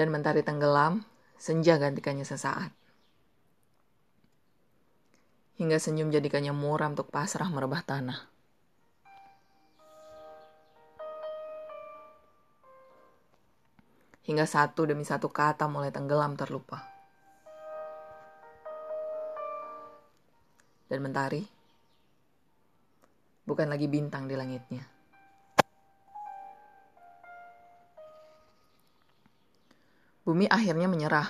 Dan mentari tenggelam, senja gantikannya sesaat. Hingga senyum jadikannya muram untuk pasrah merebah tanah. Hingga satu demi satu kata mulai tenggelam terlupa. Dan mentari bukan lagi bintang di langitnya. Bumi akhirnya menyerah,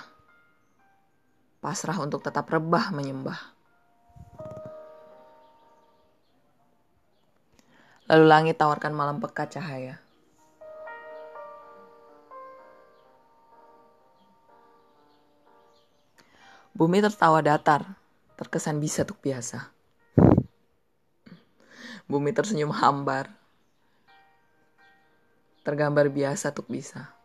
pasrah untuk tetap rebah menyembah. Lalu langit tawarkan malam pekat cahaya. Bumi tertawa datar, terkesan bisa tuk biasa. Bumi tersenyum hambar, tergambar biasa tuk bisa.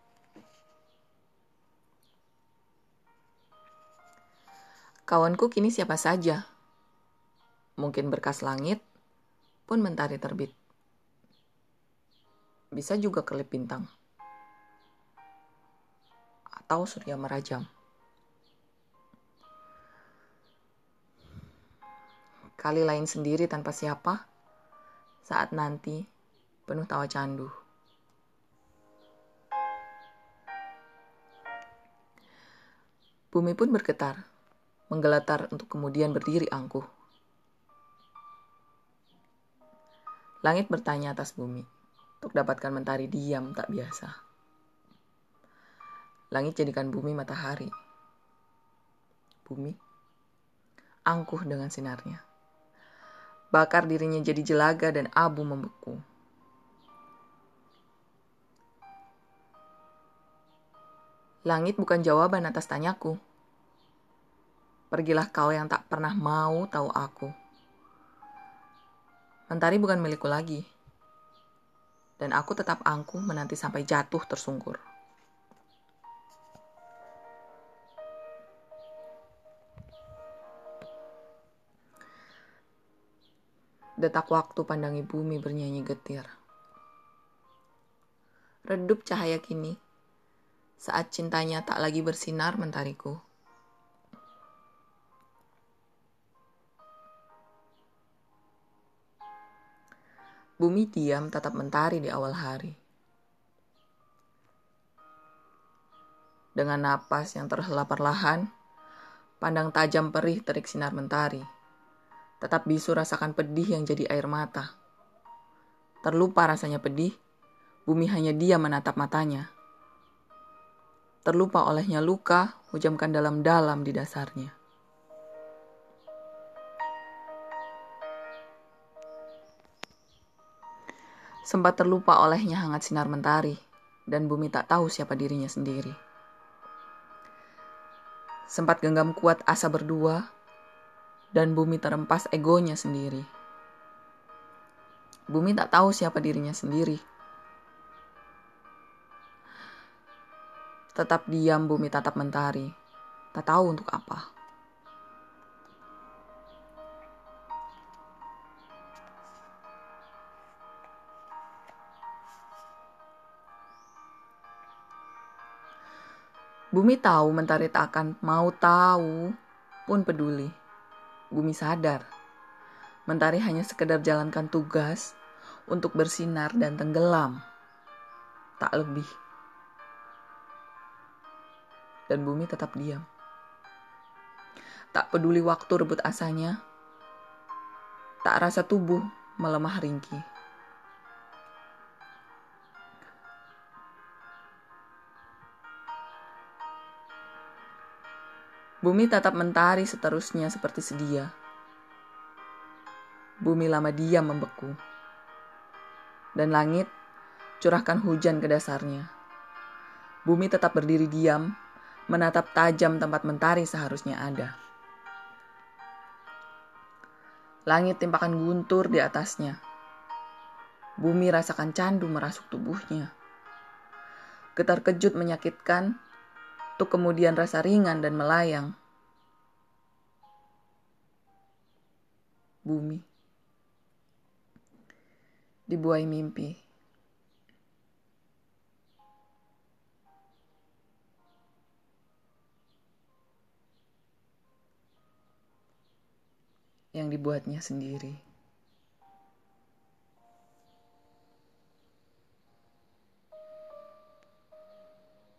Kawanku kini siapa saja. Mungkin berkas langit pun mentari terbit. Bisa juga kelip bintang. Atau surya merajam. Kali lain sendiri tanpa siapa, saat nanti penuh tawa candu. Bumi pun bergetar menggelatar untuk kemudian berdiri angkuh. Langit bertanya atas bumi, untuk dapatkan mentari diam tak biasa. Langit jadikan bumi matahari. Bumi angkuh dengan sinarnya. Bakar dirinya jadi jelaga dan abu membeku. Langit bukan jawaban atas tanyaku. Pergilah kau yang tak pernah mau tahu aku. Mentari bukan milikku lagi. Dan aku tetap angkuh menanti sampai jatuh tersungkur. Detak waktu pandangi bumi bernyanyi getir. Redup cahaya kini, saat cintanya tak lagi bersinar mentariku. Bumi diam tetap mentari di awal hari. Dengan napas yang terhela perlahan, pandang tajam perih terik sinar mentari. Tetap bisu rasakan pedih yang jadi air mata. Terlupa rasanya pedih, bumi hanya dia menatap matanya. Terlupa olehnya luka, hujamkan dalam-dalam di dasarnya. Sempat terlupa olehnya hangat sinar mentari, dan bumi tak tahu siapa dirinya sendiri. Sempat genggam kuat asa berdua, dan bumi terempas egonya sendiri. Bumi tak tahu siapa dirinya sendiri. Tetap diam bumi tatap mentari, tak tahu untuk apa. Bumi tahu mentari tak akan mau tahu pun peduli. Bumi sadar. Mentari hanya sekedar jalankan tugas untuk bersinar dan tenggelam. Tak lebih. Dan bumi tetap diam. Tak peduli waktu rebut asanya. Tak rasa tubuh melemah ringkih. Bumi tetap mentari seterusnya seperti sedia. Bumi lama diam membeku. Dan langit curahkan hujan ke dasarnya. Bumi tetap berdiri diam, menatap tajam tempat mentari seharusnya ada. Langit timpakan guntur di atasnya. Bumi rasakan candu merasuk tubuhnya. Getar kejut menyakitkan untuk kemudian rasa ringan dan melayang. Bumi dibuai mimpi. Yang dibuatnya sendiri.